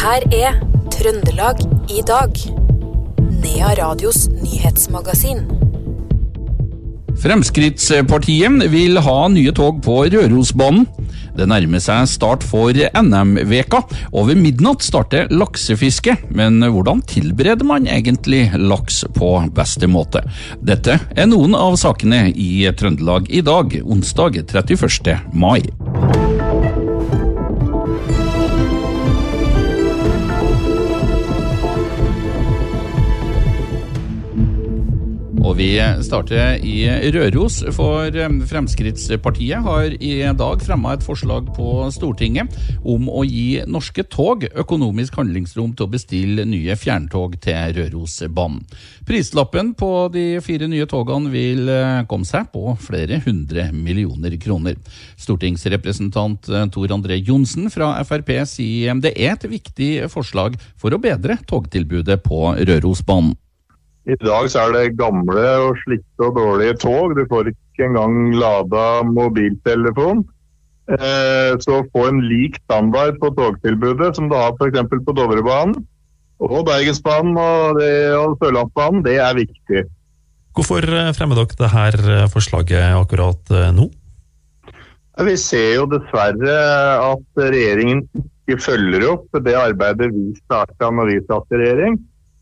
her er Trøndelag i dag. Nea Radios nyhetsmagasin. Fremskrittspartiet vil ha nye tog på Rørosbanen. Det nærmer seg start for NM-veka. Over midnatt starter laksefiske, men hvordan tilbereder man egentlig laks på beste måte? Dette er noen av sakene i Trøndelag i dag, onsdag 31. mai. Og vi starter i Røros, for Fremskrittspartiet har i dag fremma et forslag på Stortinget om å gi norske tog økonomisk handlingsrom til å bestille nye fjerntog til Rørosbanen. Prislappen på de fire nye togene vil eh, komme seg på flere hundre millioner kroner. Stortingsrepresentant eh, Tor André Johnsen fra Frp sier det er et viktig forslag for å bedre togtilbudet på Rørosbanen. I dag så er det gamle og slitte og dårlige tog. Du får ikke engang lada mobiltelefon. Eh, så få en lik standard på togtilbudet som du har f.eks. på Dovrebanen og Bergensbanen og, det, og Sørlandsbanen, det er viktig. Hvorfor eh, fremmer dere dette forslaget akkurat eh, nå? Vi ser jo dessverre at regjeringen ikke følger opp det arbeidet vi starta når vi satt i regjering.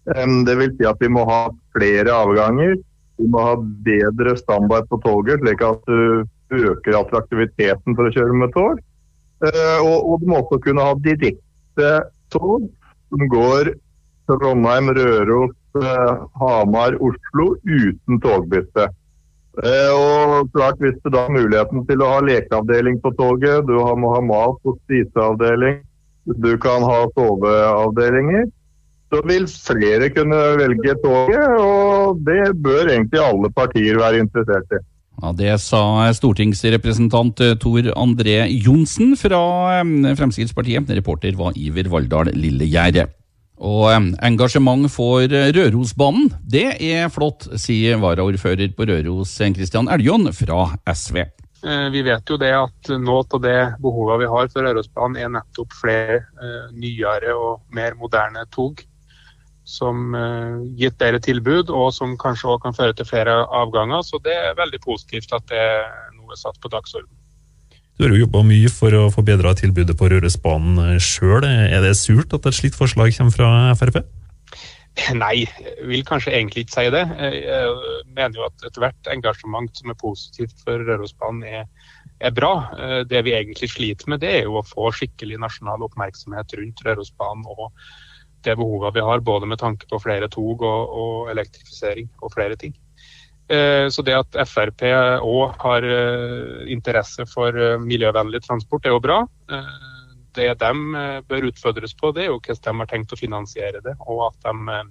Det vil si at vi må ha flere avganger. Vi må ha bedre standard på toget, slik at du øker attraktiviteten for å kjøre med tog. Og, og, du må også kunne ha direkte tog som går Trondheim, Røros, eh, Hamar, Oslo uten togbytte. Eh, og klart Hvis du da har muligheten til å ha lekeavdeling på toget, du må ha mat og spiseavdeling, du kan ha soveavdelinger, så vil flere kunne velge toget, og det bør egentlig alle partier være interessert i. Ja, Det sa stortingsrepresentant Tor André Johnsen fra Fremskrittspartiet. Reporter var Iver Valldal Lillegjerde. Og engasjement for Rørosbanen, det er flott, sier varaordfører på Røros Kristian Eljon fra SV. Eh, vi vet jo det at noe av det behovet vi har for Rørosbanen er nettopp flere eh, nyere og mer moderne tog som uh, gitt dere tilbud, og som kanskje også kan føre til flere avganger. Så det er veldig positivt at det nå er satt på dagsorden. Du har jo jobba mye for å få bedra tilbudet på Rørosbanen sjøl. Er det surt at et slikt forslag kommer fra Frp? Nei, jeg vil kanskje egentlig ikke si det. Jeg mener jo at ethvert engasjement som er positivt for Rørosbanen er, er, bra. Det vi egentlig sliter med, det er jo å få skikkelig nasjonal oppmerksomhet rundt Rørosbanen og det behovet vi har, både med tanke på flere tog og, og elektrifisering og flere ting. Eh, så det at Frp òg har eh, interesse for eh, miljøvennlig transport, er jo bra. Det de bør utfordres på, det er jo hvordan de har tenkt å finansiere det. Og at, de,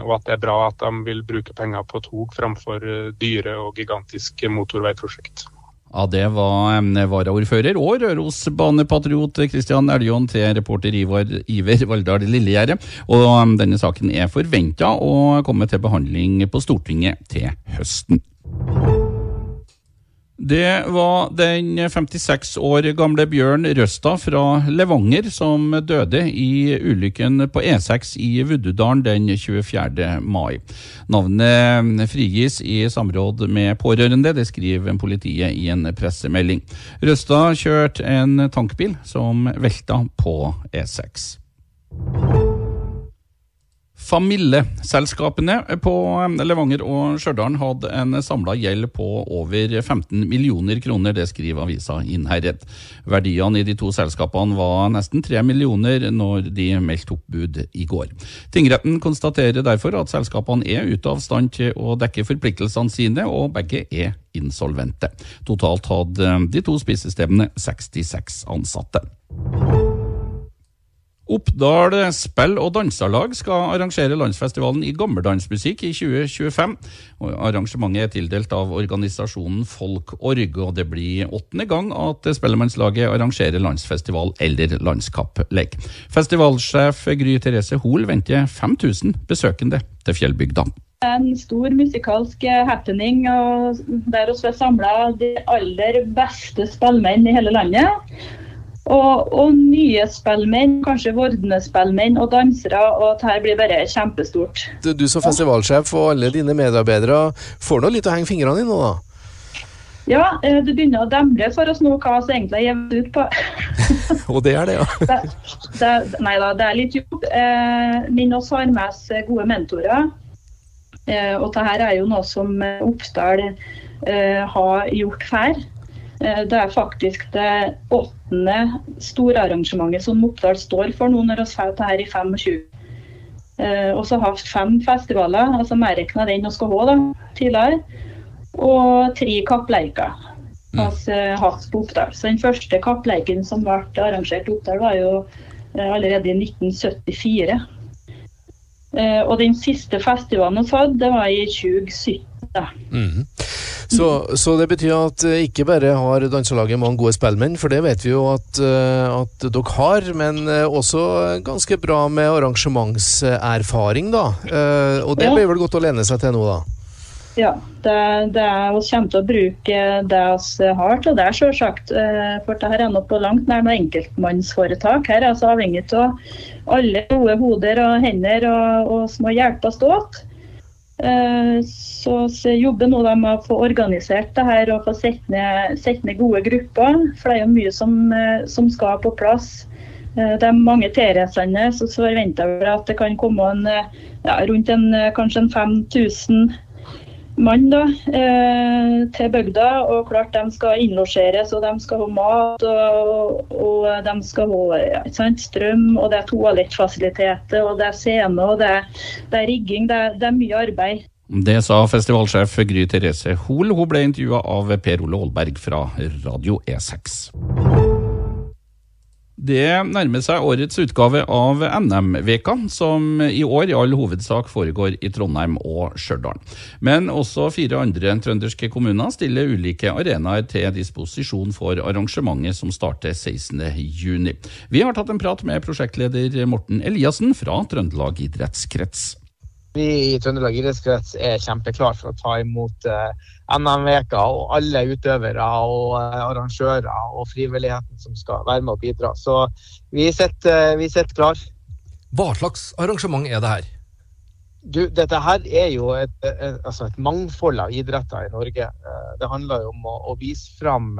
og at det er bra at de vil bruke penger på tog framfor dyre og gigantiske motorveiprosjekt. Ja, Det var varaordfører og Rørosbanepatriot Kristian Eljon til reporter Ivar, Iver Valldal Lillegjerde. Og denne saken er forventa å komme til behandling på Stortinget til høsten. Det var den 56 år gamle Bjørn Røsta fra Levanger som døde i ulykken på E6 i Vuddudalen den 24. mai. Navnet frigis i samråd med pårørende, det skriver politiet i en pressemelding. Røsta kjørte en tankbil som velta på E6. Famille-selskapene på Levanger og Stjørdal hadde en samla gjeld på over 15 millioner kroner, det skriver avisa Innherred. Verdiene i de to selskapene var nesten 3 millioner når de meldte oppbud i går. Tingretten konstaterer derfor at selskapene er ute av stand til å dekke forpliktelsene sine, og begge er insolvente. Totalt hadde de to spisestedene 66 ansatte. Oppdal spill- og danselag skal arrangere landsfestivalen i gammeldansmusikk i 2025. Arrangementet er tildelt av organisasjonen Folkorg, og det blir åttende gang at Spellemannslaget arrangerer landsfestival eller landskapplek. Festivalsjef Gry Therese Hoel venter 5000 besøkende til Fjellbygda. En stor musikalsk happening og der vi har samla de aller beste spillmenn i hele landet. Og, og nye spillmenn, kanskje vordende spillmenn og dansere. Og dette blir bare kjempestort. Du, du som festivalsjef og alle dine medarbeidere får nå litt å henge fingrene i nå, da? Ja, eh, det begynner å demre for oss nå hva vi egentlig er jevnt ut på. Og det er det, ja. det, det, nei da, det er litt jobb. Eh, men oss har med oss gode mentorer. Eh, og dette er jo noe som Oppdal eh, har gjort før. Eh, det er faktisk det åttende storarrangementet som Oppdal står for nå når vi får dette her i 25. Eh, og så har vi fem festivaler, altså medregna den vi skal ha da, tidligere og tre kappleiker. Mm. Altså, hatt på Oppdal. Så Den første kappleiken som ble arrangert i Oppdal, var jo eh, allerede i 1974. Eh, og den siste festivalen vi hadde, det var i 2017. Mm. Så, så, det betyr at eh, ikke bare har danselaget mange gode spillmenn, for det vet vi jo at, at dere har, men også ganske bra med arrangementserfaring, da. Og det blir vel godt å lene seg til nå, da? Ja, det, det er, vi kommer til å bruke det vi har til det, selvsagt. Eh, for dette er nå på langt nær noe enkeltmannsforetak. Her er altså avhengig av alle gode hoder og hender og, og som hjelpes åt. oss så, så jobber nå med å få organisert det her og få sett ned, sett ned gode grupper. For det er jo mye som, eh, som skal på plass. Det er mange tilreisende, så forventer vi at det kan komme en, ja, rundt en, kanskje en 5000 mann da, eh, til bygda. Og klart de skal innlosjeres, og de skal ha mat, og, og de skal ha ja, sant, strøm, og det er toalettfasiliteter, og det er scene, og det, det er rigging. Det det er, mye arbeid. Det sa festivalsjef Gry Therese Hoel. Hun ble intervjua av Per Ole Aalberg fra Radio E6. Det nærmer seg årets utgave av NM-veka, som i år i all hovedsak foregår i Trondheim og Stjørdal. Men også fire andre trønderske kommuner stiller ulike arenaer til disposisjon for arrangementet som starter 16.6. Vi har tatt en prat med prosjektleder Morten Eliassen fra Trøndelag idrettskrets. Vi i Trøndelag idrettskrets er kjempeklare for å ta imot uh, NM-veka og alle utøvere og uh, arrangører og frivilligheten som skal være med og bidra. Så vi sitter, uh, vi sitter klar. Hva slags arrangement er det her? Du, dette her er jo et, et, altså et mangfold av idretter i Norge. Det handler jo om å, å vise fram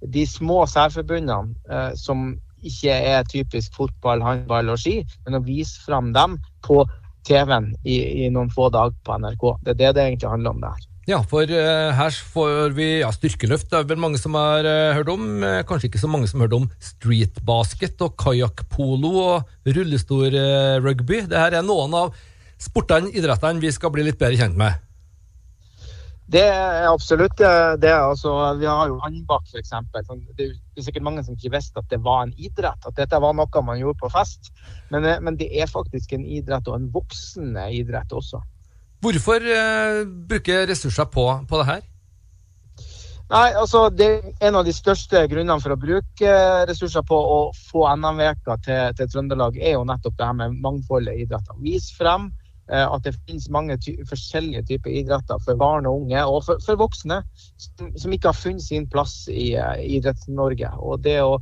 de små særforbundene som ikke er typisk fotball, håndball og ski, men å vise fram dem på TV-en i, i, noen få dager på NRK. Det er det det egentlig handler om. der. Ja, for uh, her får vi ja, styrkeløft. Det er vel mange som har uh, hørt om. Uh, kanskje ikke så mange som har hørt om streetbasket og kajakkpolo og rullestor-rugby. Dette er noen av sportene, idrettene, vi skal bli litt bedre kjent med. Det er absolutt det. Altså, vi har jo håndbak, f.eks. Sånn, det er sikkert mange som ikke visste at det var en idrett. At dette var noe man gjorde på fest. Men, eh, men det er faktisk en idrett, og en voksen idrett også. Hvorfor uh, bruke ressurser på, på det her? Nei, altså det En av de største grunnene for å bruke ressurser på å få NM-veka til, til, Trøndelag, er jo nettopp det her med mangfoldet i idretter. Vis frem Eh, at det finnes mange ty forskjellige typer idretter for barn og unge, og for, for voksne, som, som, ikke har funnet sin plass i uh, Idretts-Norge. Og det å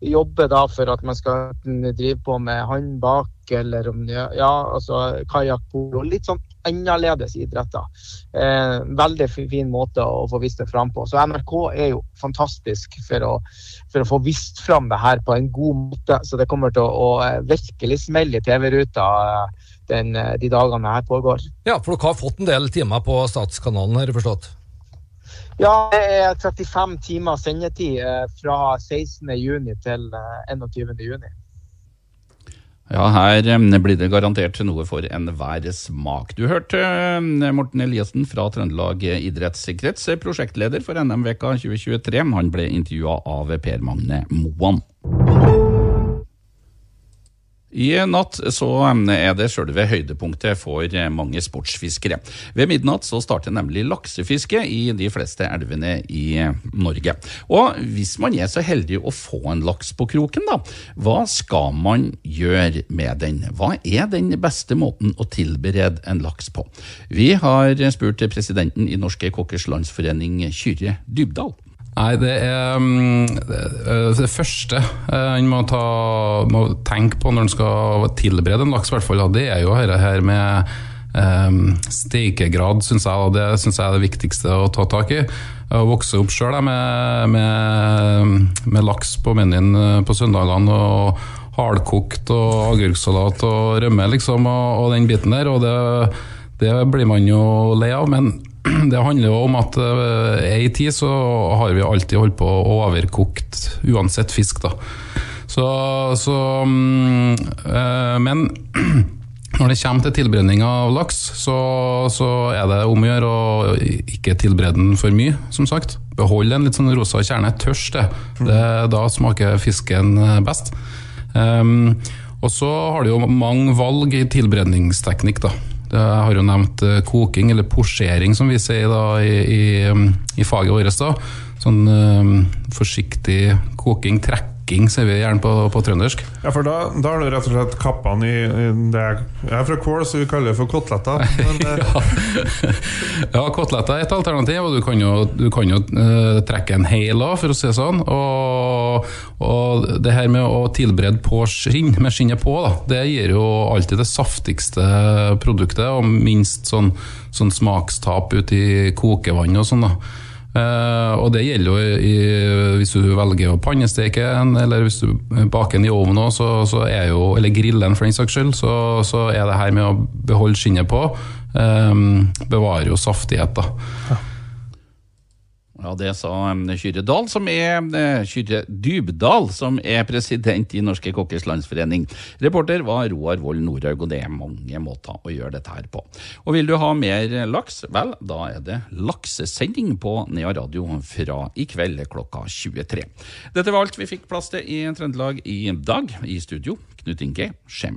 jobbe da for at man skal drive på med håndbak eller ja, altså kajakkpolo, litt sånn annerledes idretter. Eh, veldig fin måte å få vist det fram på. Så NRK er jo fantastisk for å, for å få vist fram det her på en god måte. Så det kommer til å, å virkelig smelle i TV-ruta. Den, eh, de dagene her pågår. Ja, for dere har fått en del timer på Statskanalen, har jeg forstått? Ja, det er 35 timer sendetid eh, fra 16.6 til 21.6. Eh, ja, her blir det garantert noe for enhver smak. Du hørte Morten Eliassen fra Trøndelag idrettskrets, prosjektleder for NM-veka 2023. Han ble intervjua av Per Magne Moan. I natt så er det selve høydepunktet for mange sportsfiskere. Ved midnatt så starter nemlig laksefiske i de fleste elvene i Norge. Og hvis man er så heldig å få en laks på kroken, da, hva skal man gjøre med den? Hva er den beste måten å tilberede en laks på? Vi har spurt presidenten i Norske kokkers landsforening, Kyrre Dybdahl. Nei, det er um, det, det første uh, en må, må tenke på når en skal tilberede en laks, fall, det er jo dette her med um, steikegrad, syns jeg. Det synes jeg er det viktigste å ta tak i. Jeg vokste opp sjøl med, med, med, laks på menyen på søndagene. og Hardkokt og agurksalat og rømme, liksom, og, og, den biten der. og det, det blir man jo lei av. men det handler jo om at uh, ei tid så har vi alltid holdt på å overkokt uansett fisk, da. Så, så um, uh, Men når det kommer til tilberedning av laks, så, så, er det om å gjøre å ikke tilberede den for mye, som sagt. Behold en litt sånn rosa kjerne tørst, det. det da smaker fisken eh, best. Um, og så har du jo mange valg i tilberedningsteknikk, da. Jeg har jo nevnt eh, koking, eller posjering som vi sier da i, i, i faget vårt. da. Sånn um, forsiktig koking, trekk hakking, sier vi gjerne på, på trøndersk. Ja, for da, da, har du rett og slett kappene i, i det Jeg er fra Kål, så vi kaller det for koteletter. ja, ja koteletter er et alternativ, og du kan jo, du kan jo uh, trekke en hel av, for å si det sånn. Og, og, det her med å tilberede på skinn, med skinnet på, da, det gir jo alltid det saftigste produktet, og minst sånn, sånn smakstap ut i kokevann og sånn. da Uh, og det gjelder jo i, hvis du velger å pannesteke en, eller hvis du baker den i ovnen òg, så, så, er jo Eller grille den for den saks skyld, så, så, er det her med å beholde skinnet på, um, bevarer jo saftighet, da. Ja. Ja, Det sa Kyrre Dahl, som er eh, Kyrre Dybdahl, som er president i Norske Kokkers Landsforening. Reporter var Roar Vold Nordhaug, og det er mange måter å gjøre dette her på. Og Vil du ha mer laks? Vel, da er det laksesending på Nea Radio fra i kveld klokka 23. Dette var alt vi fikk plass til i Trøndelag i dag. I studio, Knut Inge Skjem.